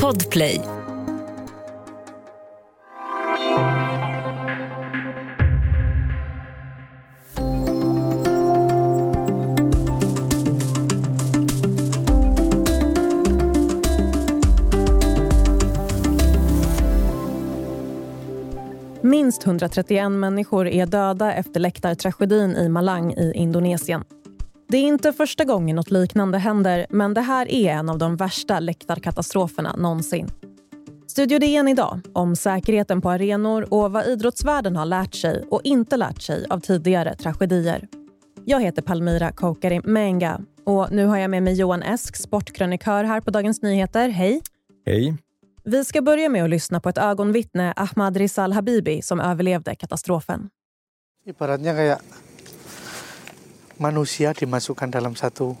Podplay. Minst 131 människor är döda efter läktartragedin i Malang i Indonesien. Det är inte första gången något liknande händer men det här är en av de värsta läktarkatastroferna någonsin. Studio DN idag om säkerheten på arenor och vad idrottsvärlden har lärt sig och inte lärt sig av tidigare tragedier. Jag heter Palmira Kokari Menga och nu har jag med mig Johan Esk, sportkrönikör här på Dagens Nyheter. Hej! Hej! Vi ska börja med att lyssna på ett ögonvittne, Ahmad Rizal Habibi, som överlevde katastrofen. Manusia dimasukkan dalam satu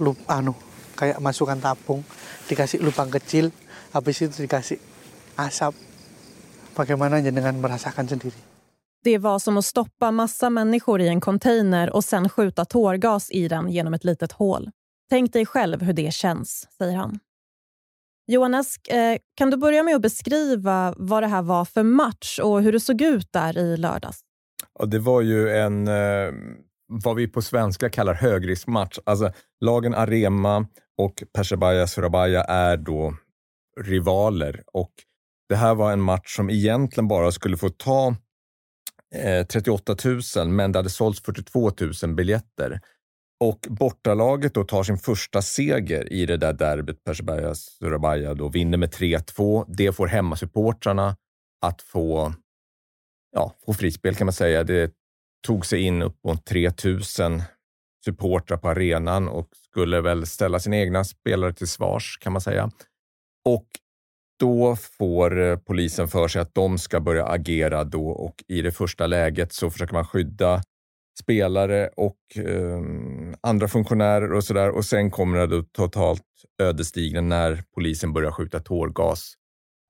lup anu kayak masukkan tabung dikasih lubang kecil habis itu dikasih asap bagaimana jenengan merasakan sendiri Det var som att stoppa massa människor i en container och sen skjuta tårgas i den genom ett litet hål. Tänk dig själv hur det känns, säger han. Johan Esk, eh, kan du börja med att beskriva vad det här var för match och hur det såg ut där i lördags? Ja, det var ju en, eh, vad vi på svenska kallar högriskmatch. Alltså, lagen Arema och Persebaya Surabaya är då rivaler och det här var en match som egentligen bara skulle få ta eh, 38 000, men det hade sålts 42 000 biljetter. Och bortalaget då tar sin första seger i det där derbyt, Persebaya Surabaya, då vinner med 3-2. Det får hemmasupportrarna att få, ja, få frispel kan man säga. Det tog sig in upp mot 3000 supportrar på arenan och skulle väl ställa sina egna spelare till svars kan man säga. Och då får eh, polisen för sig att de ska börja agera då och i det första läget så försöker man skydda spelare och eh, andra funktionärer och sådär. Och sen kommer det då totalt ödesdigra när polisen börjar skjuta tårgas.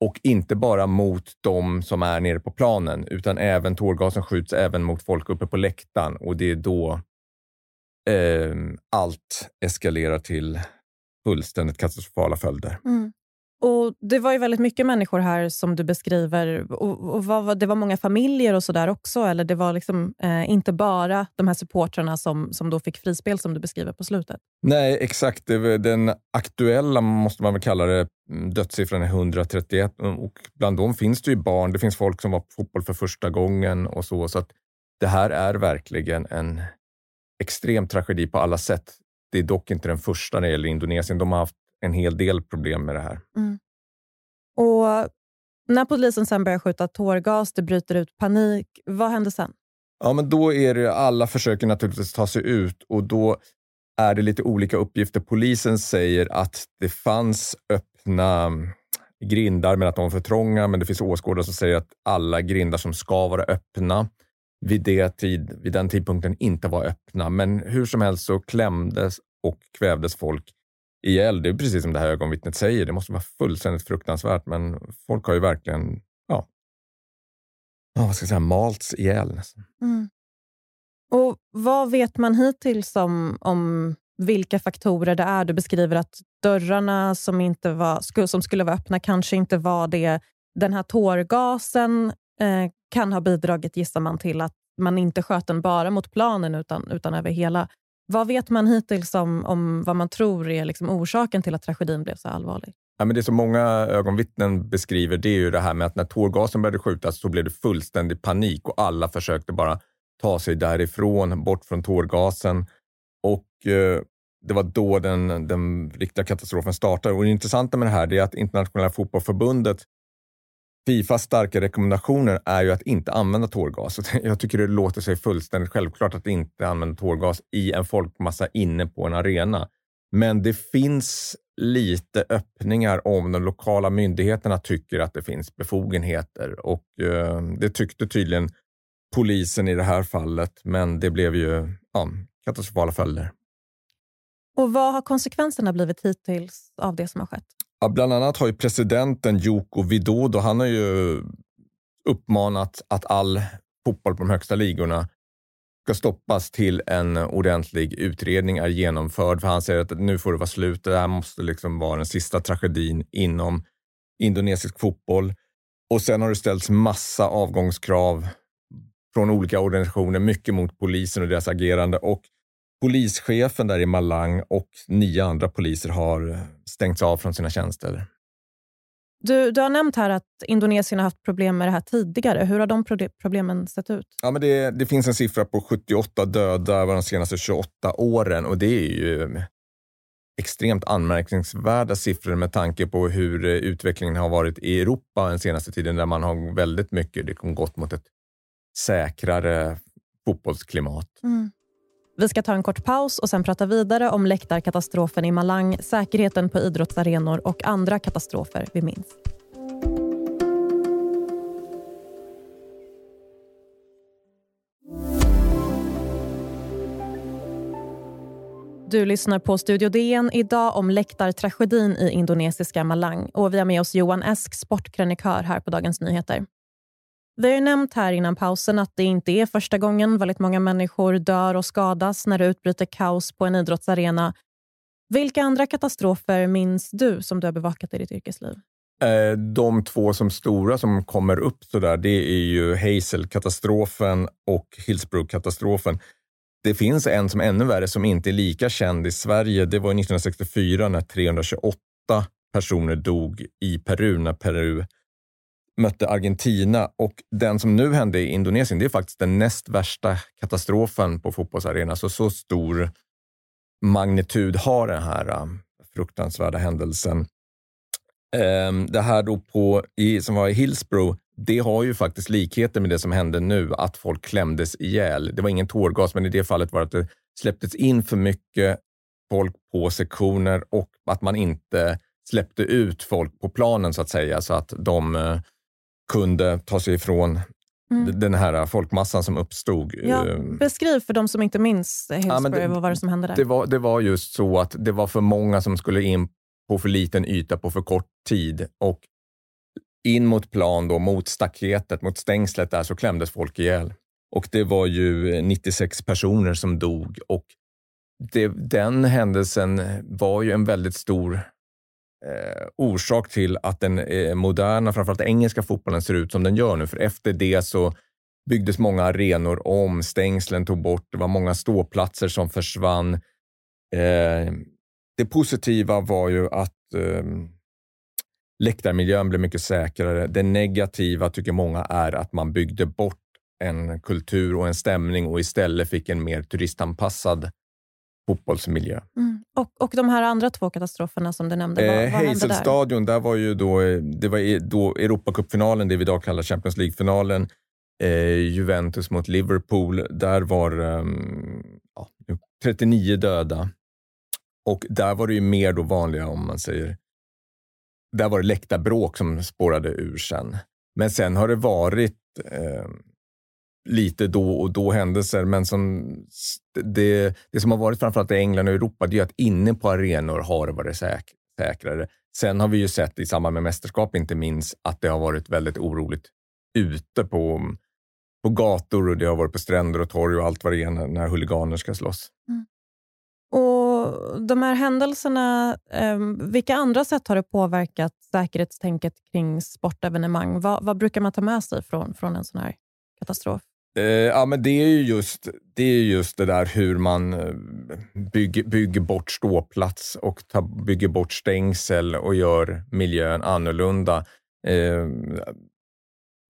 Och inte bara mot de som är nere på planen, utan även tårgasen skjuts även mot folk uppe på läktaren. Och det är då eh, allt eskalerar till fullständigt katastrofala följder. Mm. Och Det var ju väldigt mycket människor här som du beskriver. Och, och vad, det var många familjer och så där också? Eller det var liksom, eh, inte bara de här supportrarna som, som då fick frispel som du beskriver på slutet? Nej, exakt. Den aktuella, måste man väl kalla det, mm, dödssiffran är 131. Och bland dem finns det ju barn. Det finns folk som var på fotboll för första gången och så. Så att det här är verkligen en extrem tragedi på alla sätt. Det är dock inte den första när det gäller Indonesien. De har haft en hel del problem med det här. Mm. Och När polisen sen börjar skjuta tårgas, det bryter ut panik, vad händer sen? Ja, men då är det alla försöker naturligtvis ta sig ut och då är det lite olika uppgifter. Polisen säger att det fanns öppna grindar, men att de var för trånga. Men det finns åskådare som säger att alla grindar som ska vara öppna vid, det tid, vid den tidpunkten inte var öppna. Men hur som helst så klämdes och kvävdes folk ihjäl. Det är precis som det här ögonvittnet säger. Det måste vara fullständigt fruktansvärt, men folk har ju verkligen ja, vad ska jag säga, malts ihjäl. Mm. Och Vad vet man hittills om, om vilka faktorer det är? Du beskriver att dörrarna som, inte var, som skulle vara öppna kanske inte var det. Den här tårgasen eh, kan ha bidragit, gissar man, till att man inte sköt den bara mot planen utan, utan över hela vad vet man hittills om, om vad man tror är liksom orsaken till att tragedin blev så allvarlig? Ja, men det som många ögonvittnen beskriver det är ju det här med att när tårgasen började skjutas så blev det fullständig panik och alla försökte bara ta sig därifrån, bort från tårgasen. Och eh, det var då den, den riktiga katastrofen startade. Och det intressanta med det här är att Internationella fotbollförbundet Fifas starka rekommendationer är ju att inte använda tårgas. Jag tycker det låter sig fullständigt självklart att inte använda tårgas i en folkmassa inne på en arena. Men det finns lite öppningar om de lokala myndigheterna tycker att det finns befogenheter och eh, det tyckte tydligen polisen i det här fallet, men det blev ju ja, katastrofala följder. Och Vad har konsekvenserna blivit hittills av det som har skett? Ja, bland annat har ju presidenten Joko Widodo, han har ju uppmanat att all fotboll på de högsta ligorna ska stoppas till en ordentlig utredning är genomförd. För han säger att nu får det vara slut. Det här måste liksom vara den sista tragedin inom indonesisk fotboll. Och sen har det ställts massa avgångskrav från olika organisationer, mycket mot polisen och deras agerande. Och polischefen där i Malang och nio andra poliser har stängts av från sina tjänster. Du, du har nämnt här att Indonesien har haft problem med det här tidigare. Hur har de problemen sett ut? Ja, men det, det finns en siffra på 78 döda över de senaste 28 åren och det är ju extremt anmärkningsvärda siffror med tanke på hur utvecklingen har varit i Europa den senaste tiden där man har väldigt mycket det gått mot ett säkrare fotbollsklimat. Mm. Vi ska ta en kort paus och sen prata vidare om läktarkatastrofen i Malang, säkerheten på idrottsarenor och andra katastrofer vi minns. Du lyssnar på Studio DN idag om läktartragedin i indonesiska Malang. Och vi har med oss Johan Esk, sportkrönikör här på Dagens Nyheter. Vi har ju nämnt här innan pausen att det inte är första gången väldigt många människor dör och skadas när det utbryter kaos på en idrottsarena. Vilka andra katastrofer minns du som du har bevakat i ditt yrkesliv? Eh, de två som stora som kommer upp så där, det är ju Hazel-katastrofen och Hillsborough-katastrofen. Det finns en som är ännu värre som inte är lika känd i Sverige. Det var 1964 när 328 personer dog i Peru när Peru mötte Argentina och den som nu hände i Indonesien, det är faktiskt den näst värsta katastrofen på fotbollsarenan. Så, så stor magnitud har den här äh, fruktansvärda händelsen. Ehm, det här då på, i, som var i Hillsborough, det har ju faktiskt likheter med det som hände nu, att folk klämdes ihjäl. Det var ingen tårgas, men i det fallet var det att det släpptes in för mycket folk på sektioner och att man inte släppte ut folk på planen så att säga, så att de äh, kunde ta sig ifrån mm. den här folkmassan som uppstod. Ja, eh, beskriv för de som inte minns Hillsborough, ja, vad var det som hände där? Det var, det var just så att det var för många som skulle in på för liten yta på för kort tid och in mot plan, då, mot staketet, mot stängslet där så klämdes folk ihjäl. Och det var ju 96 personer som dog och det, den händelsen var ju en väldigt stor eh, orsak till att den eh, moderna, framförallt engelska fotbollen ser ut som den gör nu. För efter det så byggdes många arenor om, stängslen tog bort, det var många ståplatser som försvann. Eh, det positiva var ju att eh, läktarmiljön blev mycket säkrare. Det negativa tycker många är att man byggde bort en kultur och en stämning och istället fick en mer turistanpassad fotbollsmiljö. Mm. Och, och de här andra två katastroferna som du nämnde, vad, eh, vad hände där? Stadion, där var ju då, det var då Europacupfinalen, det vi idag kallar Champions League-finalen. Eh, Juventus mot Liverpool. Där var um, ja, 39 döda. Och där var det ju mer då vanliga, om man säger, där var det läktarbråk som spårade ur sen. Men sen har det varit eh, lite då och då händelser, men som det, det som har varit framförallt i England och Europa, det är att inne på arenor har det varit säk, säkrare. Sen har vi ju sett i samband med mästerskap, inte minst, att det har varit väldigt oroligt ute på, på gator och det har varit på stränder och torg och allt vad det är när, när huliganer ska slåss. Mm. Och De här händelserna, eh, vilka andra sätt har det påverkat säkerhetstänket kring sportevenemang? Vad, vad brukar man ta med sig från, från en sån här katastrof? Eh, ja, men det är ju just det, är just det där hur man eh, bygger, bygger bort ståplats och ta, bygger bort stängsel och gör miljön annorlunda. Eh,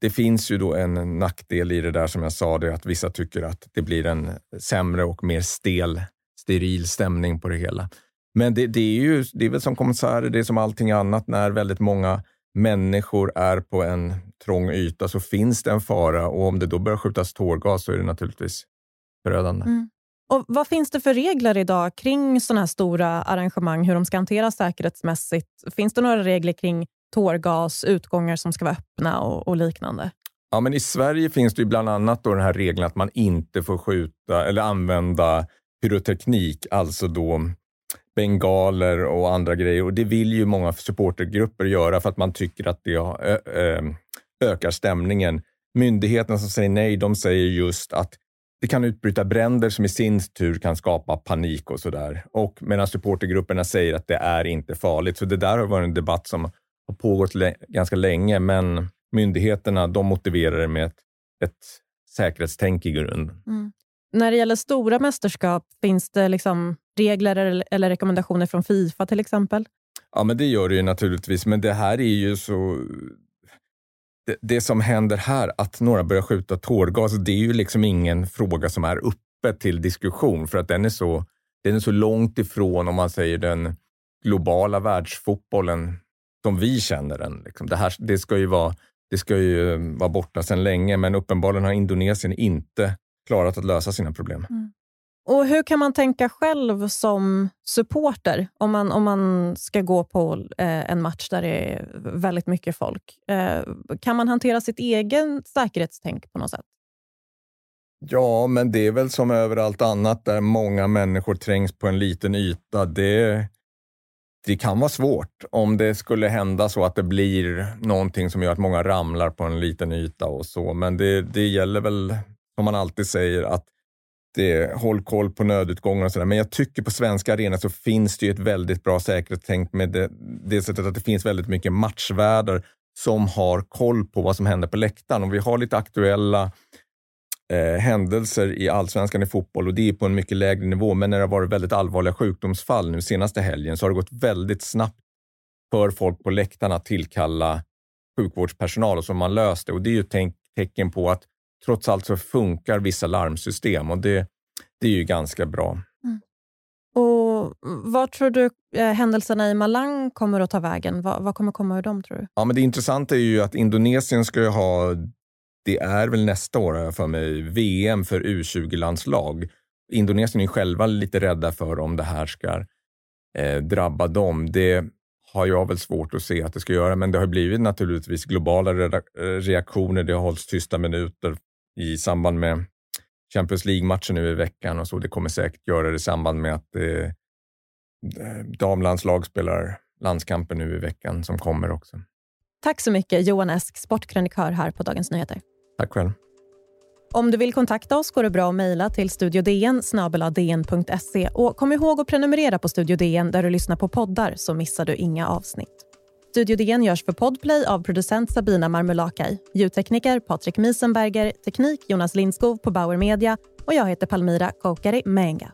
det finns ju då en nackdel i det där som jag sa, det att vissa tycker att det blir en sämre och mer stel, steril stämning på det hela. Men det, det är ju det är väl som konserter, det är som allting annat när väldigt många människor är på en trång yta så finns det en fara och om det då börjar skjutas tårgas så är det naturligtvis förödande. Mm. Och vad finns det för regler idag kring sådana här stora arrangemang, hur de ska hanteras säkerhetsmässigt? Finns det några regler kring tårgas, utgångar som ska vara öppna och, och liknande? Ja, men I Sverige finns det bland annat då den här regeln att man inte får skjuta eller använda pyroteknik, alltså då bengaler och andra grejer. Och Det vill ju många supportergrupper göra för att man tycker att det ökar stämningen. Myndigheterna som säger nej, de säger just att det kan utbryta bränder som i sin tur kan skapa panik och sådär. Och medan supportergrupperna säger att det är inte farligt. Så det där har varit en debatt som har pågått ganska länge, men myndigheterna de motiverar det med ett, ett säkerhetstänk i grunden. Mm. När det gäller stora mästerskap, finns det liksom regler eller, rekommendationer från Fifa till exempel? Ja, men det gör det ju naturligtvis, men det här är ju så det, det, som händer här, att några börjar skjuta tårgas, det är ju liksom ingen fråga som är uppe till diskussion för att den är så, den är så långt ifrån, om man säger den globala världsfotbollen som vi känner den. Liksom. Det, här, det, ska ju vara, det ska ju vara borta sedan länge, men uppenbarligen har Indonesien inte klarat att lösa sina problem. Mm. Och Hur kan man tänka själv som supporter om man, om man ska gå på eh, en match där det är väldigt mycket folk? Eh, kan man hantera sitt egen säkerhetstänk på något sätt? Ja, men det är väl som överallt annat där många människor trängs på en liten yta. Det, det kan vara svårt om det skulle hända så att det blir någonting som gör att många ramlar på en liten yta och så. Men det, det gäller väl, som man alltid säger, att det, håll koll på nödutgångar och sådär. Men jag tycker på svenska arenan så finns det ju ett väldigt bra säkerhetstänk med det, det sättet att det finns väldigt mycket matchvärdar som har koll på vad som händer på läktaren. Och vi har lite aktuella eh, händelser i allsvenskan i fotboll och det är på en mycket lägre nivå. Men när det har varit väldigt allvarliga sjukdomsfall nu senaste helgen så har det gått väldigt snabbt för folk på läktarna att tillkalla sjukvårdspersonal och så har man löst det. Och det är ju ett tecken på att trots allt så funkar vissa larmsystem och det, det är ju ganska bra. Mm. Och Vad tror du eh, händelserna i Malang kommer att ta vägen? Vad, vad kommer komma ur dem tror du? Ja, men det intressanta är ju att Indonesien ska ha, det är väl nästa år för mig, VM för U20-landslag. Indonesien är själva lite rädda för om det här ska eh, drabba dem. Det har jag väl svårt att se att det ska göra, men det har blivit naturligtvis globala reaktioner. Det har hållits tysta minuter i samband med Champions League-matchen nu i veckan och så. Det kommer säkert göra det i samband med att eh, damlandslag spelar landskamper nu i veckan som kommer också. Tack så mycket Johan Esk, sportkrönikör här på Dagens Nyheter. Tack själv. Om du vill kontakta oss går det bra att mejla till studiodn och kom ihåg att prenumerera på Studio DN där du lyssnar på poddar så missar du inga avsnitt. Studio DN görs för Podplay av producent Sabina Marmulakai, ljudtekniker Patrik Miesenberger, teknik Jonas Lindskov på Bauer Media och jag heter Palmira Kokari Menga.